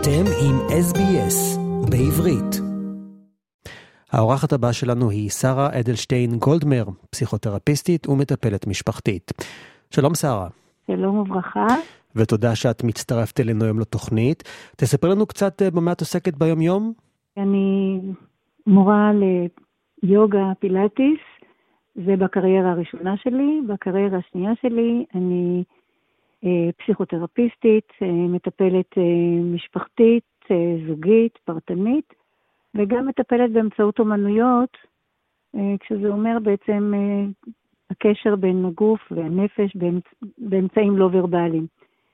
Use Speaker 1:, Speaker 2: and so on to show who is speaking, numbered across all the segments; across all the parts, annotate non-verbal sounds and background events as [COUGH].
Speaker 1: אתם עם SBS בעברית. האורחת הבאה שלנו היא שרה אדלשטיין גולדמר, פסיכותרפיסטית ומטפלת משפחתית. שלום שרה.
Speaker 2: שלום וברכה.
Speaker 1: ותודה שאת מצטרפת אלינו היום לתוכנית. תספר לנו קצת אה, במה את עוסקת ביום יום.
Speaker 2: אני מורה ליוגה פילאטיס, זה בקריירה הראשונה שלי. בקריירה השנייה שלי אני פסיכותרפיסטית, אה, מטפלת אה, משפחתית, זוגית, פרטנית, וגם מטפלת באמצעות אומנויות, כשזה אומר בעצם הקשר בין הגוף והנפש באמצ... באמצעים לא ורבליים.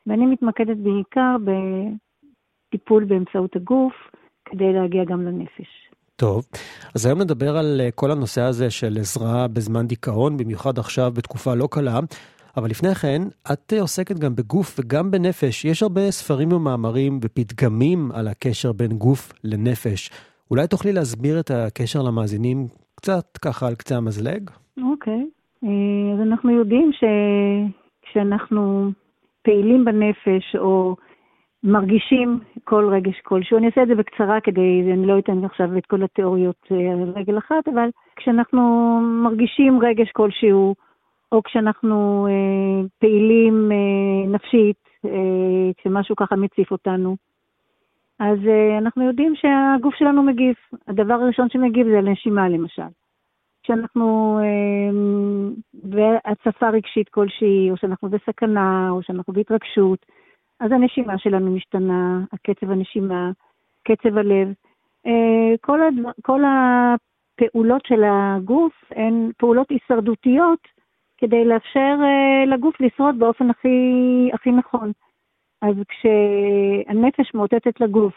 Speaker 2: ואני מתמקדת בעיקר בטיפול באמצעות הגוף, כדי להגיע גם לנפש.
Speaker 1: טוב, אז היום נדבר על כל הנושא הזה של עזרה בזמן דיכאון, במיוחד עכשיו בתקופה לא קלה. אבל לפני כן, את עוסקת גם בגוף וגם בנפש. יש הרבה ספרים ומאמרים ופתגמים על הקשר בין גוף לנפש. אולי תוכלי להסביר את הקשר למאזינים קצת ככה על קצה המזלג?
Speaker 2: אוקיי. Okay. אז אנחנו יודעים שכשאנחנו פעילים בנפש או מרגישים כל רגש כלשהו, אני אעשה את זה בקצרה כדי, אני לא אתן עכשיו את כל התיאוריות אה, על רגל אחת, אבל כשאנחנו מרגישים רגש כלשהו, או כשאנחנו אה, פעילים אה, נפשית, אה, כשמשהו ככה מציף אותנו. אז אה, אנחנו יודעים שהגוף שלנו מגיב. הדבר הראשון שמגיב זה הנשימה למשל. כשאנחנו אה, בהצפה רגשית כלשהי, או שאנחנו בסכנה, או שאנחנו בהתרגשות, אז הנשימה שלנו משתנה, הקצב הנשימה, קצב הלב. אה, כל, הדבר, כל הפעולות של הגוף הן פעולות הישרדותיות כדי לאפשר uh, לגוף לשרוד באופן הכי, הכי נכון. אז כשהנפש מאותתת לגוף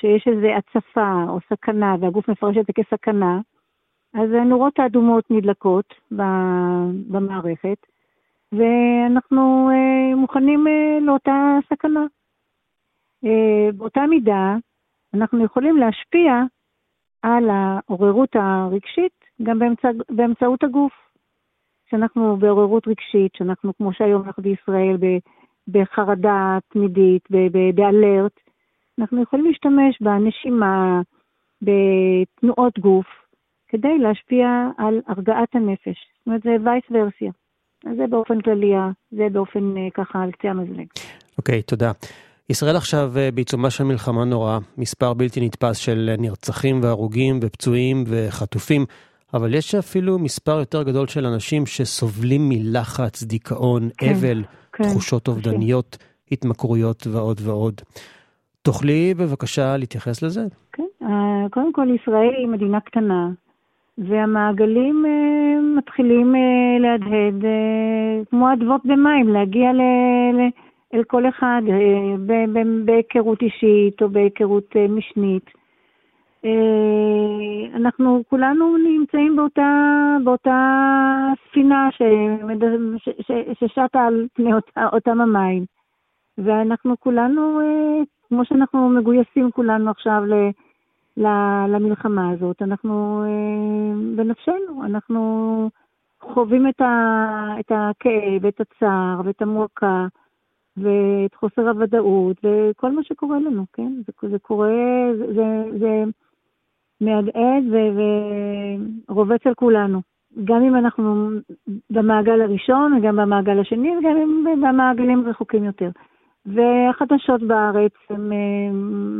Speaker 2: שיש איזו הצפה או סכנה, והגוף מפרש את זה כסכנה, אז הנורות האדומות נדלקות במערכת, ואנחנו uh, מוכנים uh, לאותה סכנה. באותה מידה, אנחנו יכולים להשפיע על העוררות הרגשית גם באמצע, באמצעות הגוף. שאנחנו בעוררות רגשית, שאנחנו, כמו שהיום אנחנו בישראל, בחרדה תמידית, באלרט, אנחנו יכולים להשתמש בנשימה, בתנועות גוף, כדי להשפיע על הרגעת הנפש. זאת אומרת, זה וייס ורסיה. זה באופן כללי, זה באופן אה, ככה על קצה המזלג.
Speaker 1: אוקיי, okay, תודה. ישראל עכשיו אה, בעיצומה של מלחמה נוראה, מספר בלתי נתפס של נרצחים והרוגים ופצועים וחטופים. אבל יש אפילו מספר יותר גדול של אנשים שסובלים מלחץ, דיכאון, כן, אבל, כן, תחושות אובדניות, כן. התמכרויות ועוד ועוד. תוכלי בבקשה להתייחס לזה?
Speaker 2: כן, אה, קודם כל ישראל היא מדינה קטנה, והמעגלים uh, מתחילים uh, להדהד uh, כמו אדוות במים, להגיע ל, ל, אל כל אחד בהיכרות אישית או בהיכרות משנית. אה, אנחנו כולנו נמצאים באותה, באותה ספינה ששטה על פני אותה, אותם המים. ואנחנו כולנו, אה, כמו שאנחנו מגויסים כולנו עכשיו ל, ל, למלחמה הזאת, אנחנו אה, בנפשנו, אנחנו חווים את, ה, את הכאב, את הצער ואת המועקה. ואת חוסר הוודאות, וכל מה שקורה לנו, כן? זה, זה קורה, זה, זה, זה מהדהד ורובץ על כולנו. גם אם אנחנו במעגל הראשון, וגם במעגל השני, וגם אם במעגלים רחוקים יותר. והחדשות בארץ הן אה,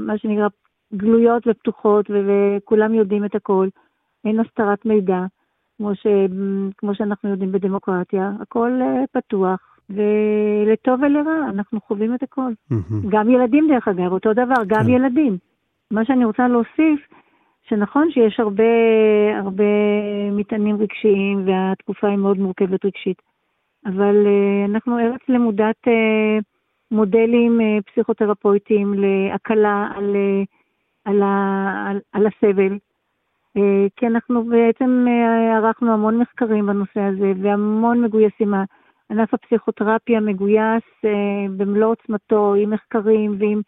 Speaker 2: מה שנקרא גלויות ופתוחות, וכולם יודעים את הכל. אין הסתרת מידע, כמו, ש, כמו שאנחנו יודעים בדמוקרטיה. הכל אה, פתוח, ולטוב ולרע, אנחנו חווים את הכל. Mm-hmm. גם ילדים, דרך אגב, אותו דבר, גם כן. ילדים. מה שאני רוצה להוסיף, שנכון שיש הרבה, הרבה מטענים רגשיים והתקופה היא מאוד מורכבת רגשית, אבל uh, אנחנו ארץ למודת uh, מודלים uh, פסיכותרפויטיים להקלה על, על, ה, על, על הסבל. כי אנחנו בעצם ערכנו המון מחקרים בנושא הזה והמון מגויסים. ענף הפסיכותרפיה מגויס במלוא עוצמתו עם מחקרים ועם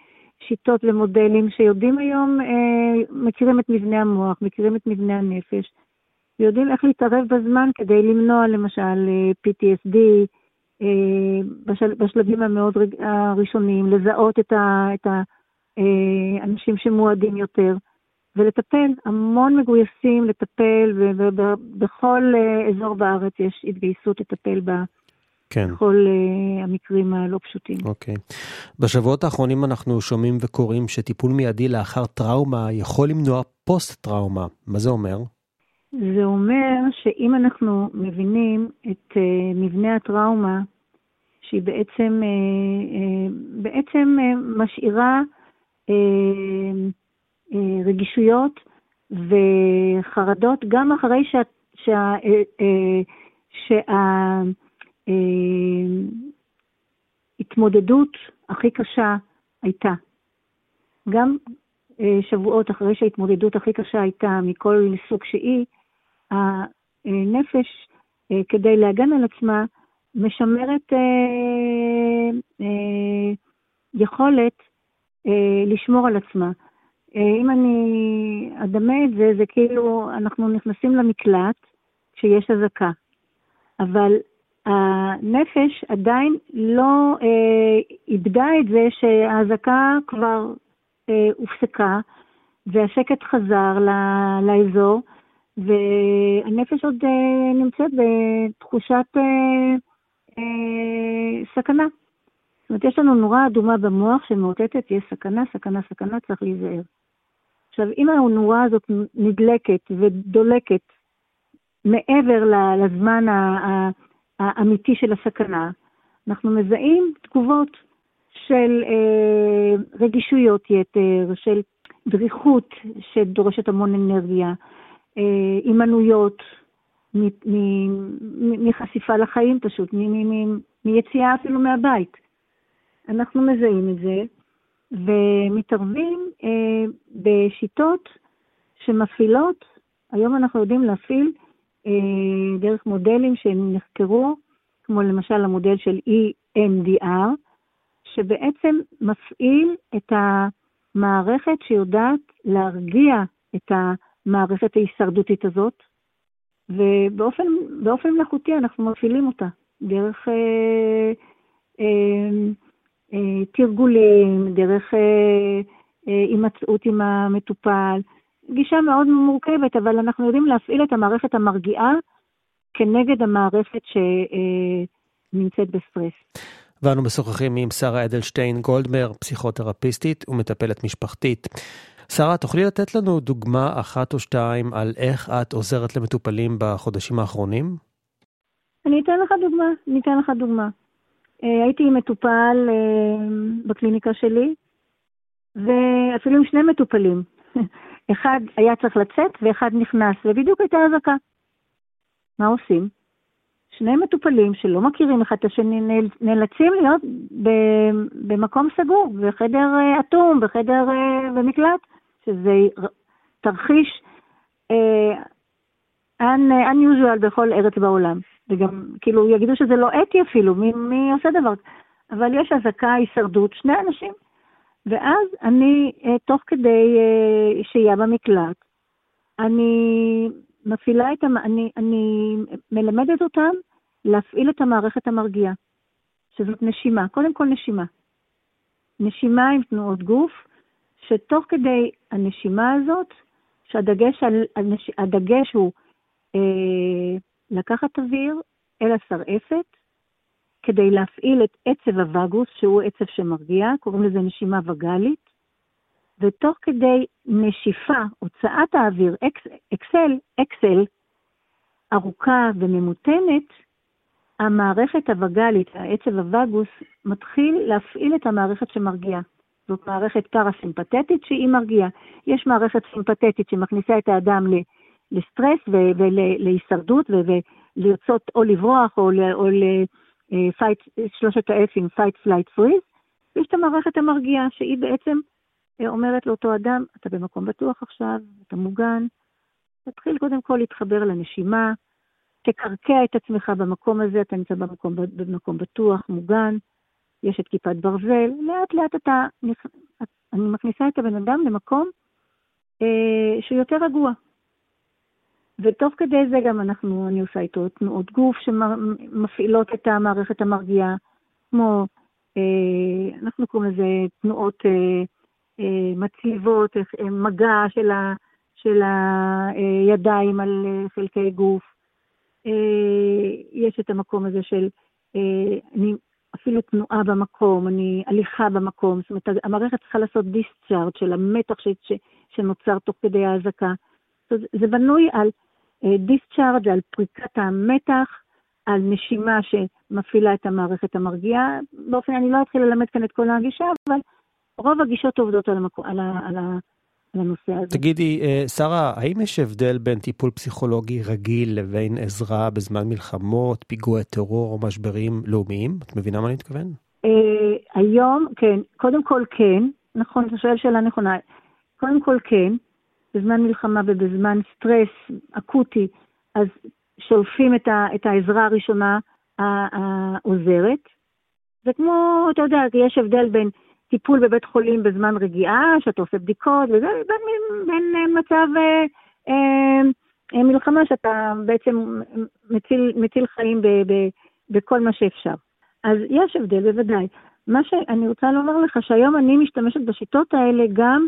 Speaker 2: שיטות ומודלים שיודעים היום, אה, מכירים את מבנה המוח, מכירים את מבנה הנפש, ויודעים איך להתערב בזמן כדי למנוע למשל אה, PTSD, אה, בשל, בשלבים המאוד הראשוניים, לזהות את, ה, את אה, שמועדים יותר, ולטפל, המון מגויסים לטפל, ובכל אה, אזור בארץ יש התגייסות לטפל בה. כן. בכל uh, המקרים הלא פשוטים.
Speaker 1: אוקיי. בשבועות האחרונים אנחנו שומעים וקוראים שטיפול מיידי לאחר טראומה יכול למנוע פוסט-טראומה. מה זה אומר?
Speaker 2: זה אומר שאם אנחנו מבינים את uh, מבנה הטראומה, שהיא בעצם, uh, uh, בעצם uh, משאירה uh, uh, רגישויות וחרדות גם אחרי שה... שה, uh, uh, שה ההתמודדות הכי קשה הייתה. גם אה, שבועות אחרי שההתמודדות הכי קשה הייתה מכל סוג שהיא, הנפש, אה, כדי להגן על עצמה, משמרת אה, יכולת לשמור על עצמה. אם אני אדמה את זה, זה כאילו אנחנו נכנסים למקלט כשיש אזעקה. אבל הנפש עדיין לא אה, איבדה את זה שהאזעקה כבר אה, הופסקה והשקט חזר ל, לאזור, והנפש עוד אה, נמצאת בתחושת אה, אה, סכנה. זאת אומרת, יש לנו נורה אדומה במוח שמאותתת, יש סכנה, סכנה, סכנה, צריך להיזהר. עכשיו, אם הנורה הזאת נדלקת ודולקת מעבר לזמן ה... האמיתי של הסכנה, אנחנו מזהים תגובות של אה, רגישויות יתר, של דריכות שדורשת המון אנרגיה, אה, הימנעויות מחשיפה לחיים פשוט, מיציאה אפילו מהבית. אנחנו מזהים את זה ומתערבים אה, בשיטות שמפעילות, היום אנחנו יודעים להפעיל דרך מודלים שנחקרו, כמו למשל המודל של EMDR, שבעצם מפעיל את המערכת שיודעת להרגיע את המערכת ההישרדותית הזאת, ובאופן מלאכותי אנחנו מפעילים אותה דרך אה, אה, אה, תרגולים, דרך אה, אה, הימצאות עם המטופל, גישה מאוד מורכבת, אבל אנחנו יודעים להפעיל את המערכת המרגיעה כנגד המערכת שנמצאת בסטרס.
Speaker 1: ואנו משוחחים עם שרה אדלשטיין גולדמר, פסיכותרפיסטית ומטפלת משפחתית. שרה, תוכלי לתת לנו דוגמה אחת או שתיים על איך את עוזרת למטופלים בחודשים האחרונים?
Speaker 2: אני אתן לך דוגמה, אני אתן לך דוגמה. אה, הייתי מטופל אה, בקליניקה שלי, ואפילו עם שני מטופלים. [LAUGHS] אחד היה צריך לצאת ואחד נכנס, ובדיוק הייתה אזעקה. מה עושים? שני מטופלים שלא מכירים אחד את השני נאלצים להיות במקום סגור, בחדר אה, אטום, בחדר, אה, במקלט, שזה תרחיש uh, unusual בכל ארץ בעולם. וגם, כאילו, יגידו שזה לא אתי אפילו, מי, מי עושה דבר? אבל יש אזעקה, הישרדות, שני אנשים ואז אני, אה, תוך כדי אה, שהייה במקלט, אני מפעילה את, המ... אני, אני מלמדת אותם להפעיל את המערכת המרגיעה, שזאת נשימה, קודם כל נשימה. נשימה עם תנועות גוף, שתוך כדי הנשימה הזאת, שהדגש על, הדגש הוא אה, לקחת אוויר אל השרעפת, כדי להפעיל את עצב הווגוס, שהוא עצב שמרגיע, קוראים לזה נשימה וגאלית, ותוך כדי נשיפה, הוצאת האוויר, אקס, אקסל, אקסל, ארוכה וממותנת, המערכת הווגאלית, העצב הווגוס, מתחיל להפעיל את המערכת שמרגיעה. זאת מערכת פרסימפטית שהיא מרגיעה. יש מערכת סימפטית שמכניסה את האדם לסטרס ולהישרדות ולרצות או לברוח או, או fight, שלושת ה-F-ים, fight, flight, freeze, ויש את המערכת המרגיעה, שהיא בעצם אה, אומרת לאותו אדם, אתה במקום בטוח עכשיו, אתה מוגן, תתחיל קודם כל להתחבר לנשימה, תקרקע את עצמך במקום הזה, אתה נמצא במקום, במקום בטוח, מוגן, יש את כיפת ברזל, לאט לאט אתה, אני מכניסה את הבן אדם למקום אה, שהוא יותר רגוע, ותוך כדי זה גם אנחנו, אני עושה איתו תנועות גוף שמפעילות את המערכת המרגיעה, כמו, אה, אנחנו קוראים לזה תנועות אה, מצליבות, מגע של, ה, של הידיים על חלקי גוף. יש את המקום הזה של אני, אפילו תנועה במקום, אני הליכה במקום, זאת אומרת, המערכת צריכה לעשות דיסצ'ארד של המתח ש, ש, שנוצר תוך כדי האזעקה. זה בנוי על דיסצ'ארד, על פריקת המתח, על נשימה שמפעילה את המערכת המרגיעה. באופן, אני לא אתחיל ללמד כאן את כל הגישה, אבל רוב הגישות עובדות על, המקום, על, ה, על, ה, על הנושא הזה.
Speaker 1: תגידי, אה, שרה, האם יש הבדל בין טיפול פסיכולוגי רגיל לבין עזרה בזמן מלחמות, פיגועי טרור או משברים לאומיים? את מבינה מה אני מתכוון?
Speaker 2: Uh, היום, כן. קודם כל כן. נכון, אתה שואל שאלה נכונה. קודם כל כן. בזמן מלחמה ובזמן סטרס אקוטי, אז שולפים את, ה, את העזרה הראשונה העוזרת. זה כמו, אתה יודע, יש הבדל בין טיפול בבית חולים בזמן רגיעה, שאתה עושה בדיקות, וזה בין, בין אה, מצב אה, אה, אה, מלחמה שאתה בעצם מציל, מציל חיים ב, ב, בכל מה שאפשר. אז יש הבדל, בוודאי. מה שאני רוצה לומר לך, שהיום אני משתמשת בשיטות האלה גם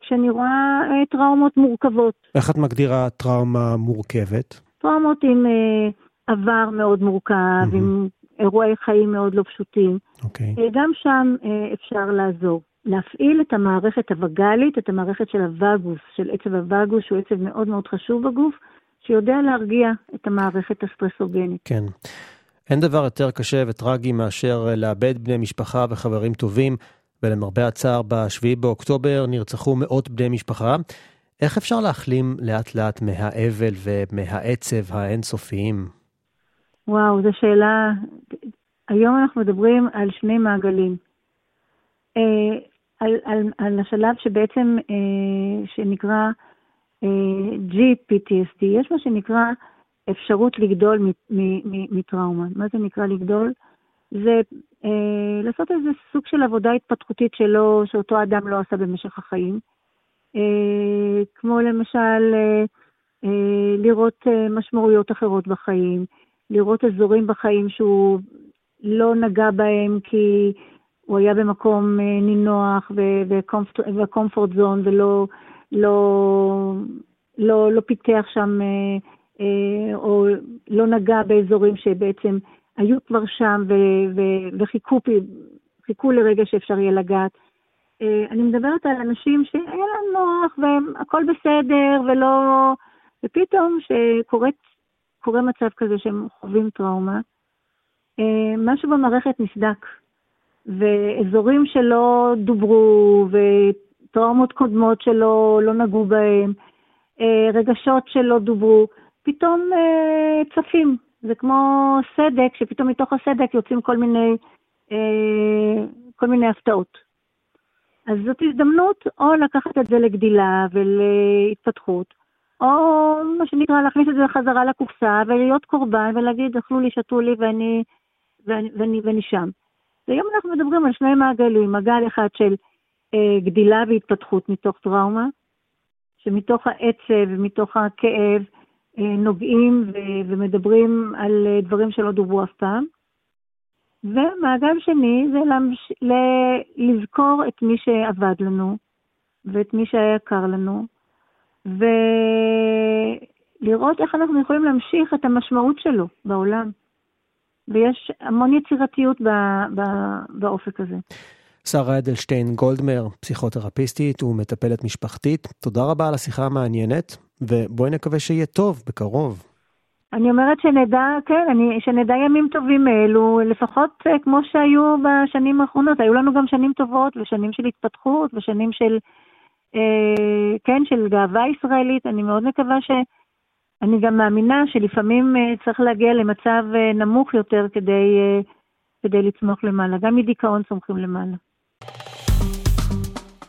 Speaker 2: כשאני רואה אה, טראומות מורכבות.
Speaker 1: איך את מגדירה טראומה מורכבת?
Speaker 2: טראומות עם אה, עבר מאוד מורכב, mm-hmm. עם אירועי חיים מאוד לא פשוטים.
Speaker 1: Okay. אוקיי.
Speaker 2: גם שם אפשר לעזור. להפעיל את המערכת הווגאלית, את המערכת של הווגוס, של עצב הווגוס, שהוא עצב מאוד מאוד חשוב בגוף, שיודע להרגיע את המערכת הסטרסוגנית.
Speaker 1: כן. אין דבר יותר קשה וטרגי מאשר לאבד בני משפחה וחברים טובים. ולמרבה הצער, ב-7 באוקטובר נרצחו מאות בני משפחה. איך אפשר להחלים לאט לאט מהאבל ומהעצב האינסופיים?
Speaker 2: וואו, זו שאלה... היום אנחנו מדברים על שני מעגלים. אה, על, על, על השלב שבעצם, אה, שנקרא אה, GPTSD, יש מה שנקרא אפשרות לגדול מטראומה. מה זה נקרא לגדול? זה אה, לעשות איזה סוג של עבודה התפתחותית שלו, שאותו אדם לא עשה במשך החיים. אה, כמו למשל אה, אה, לראות אה, משמעויות אחרות בחיים, לראות אזורים בחיים שהוא לא נגע בהם כי הוא היה במקום אה, נינוח וקומפורט זון ולא לא, לא, לא פיתח שם אה, אה, או לא נגע באזורים שבעצם היו כבר שם ו- ו- וחיכו חיכו לרגע שאפשר יהיה לגעת. Uh, אני מדברת על אנשים שהיה להם נוח והכל בסדר ולא... ופתאום שקורה מצב כזה שהם חווים טראומה, uh, משהו במערכת נסדק. ואזורים שלא דוברו, וטראומות קודמות שלא לא נגעו בהם, uh, רגשות שלא דוברו, פתאום צפים. זה כמו סדק, שפתאום מתוך הסדק יוצאים כל מיני, אה, כל מיני הפתעות. אז זאת הזדמנות או לקחת את זה לגדילה ולהתפתחות, או מה שנקרא להכניס את זה חזרה לקופסה ולהיות קורבן ולהגיד, אכלו לי, שתו לי ואני, ואני, ואני, ואני שם. והיום אנחנו מדברים על שני מעגלים, מעגל אחד של אה, גדילה והתפתחות מתוך טראומה, שמתוך העצב ומתוך הכאב נוגעים ומדברים על אה, דברים שלא דוברו אף פעם. ומעגל שני זה למש... לזכור את מי שעבד לנו ואת מי שהיה יקר לנו, ולראות איך אנחנו יכולים להמשיך את המשמעות שלו בעולם. ויש המון יצירתיות ב- ב- באופק הזה.
Speaker 1: שרה אדלשטיין גולדמר, פסיכותרפיסטית ומטפלת משפחתית, תודה רבה על השיחה המעניינת, ובואי נקווה שיהיה טוב בקרוב.
Speaker 2: אני אומרת שנדע, כן, אני, שנדע ימים טובים אלו, לפחות אה, כמו שהיו בשנים האחרונות. היו לנו גם שנים טובות ושנים של התפתחות ושנים של, אה, כן, של גאווה ישראלית. אני מאוד מקווה ש... אני גם מאמינה שלפעמים אה, צריך להגיע למצב אה, נמוך יותר כדי, אה, כדי לצמוח למעלה. גם מדיכאון צומחים למעלה.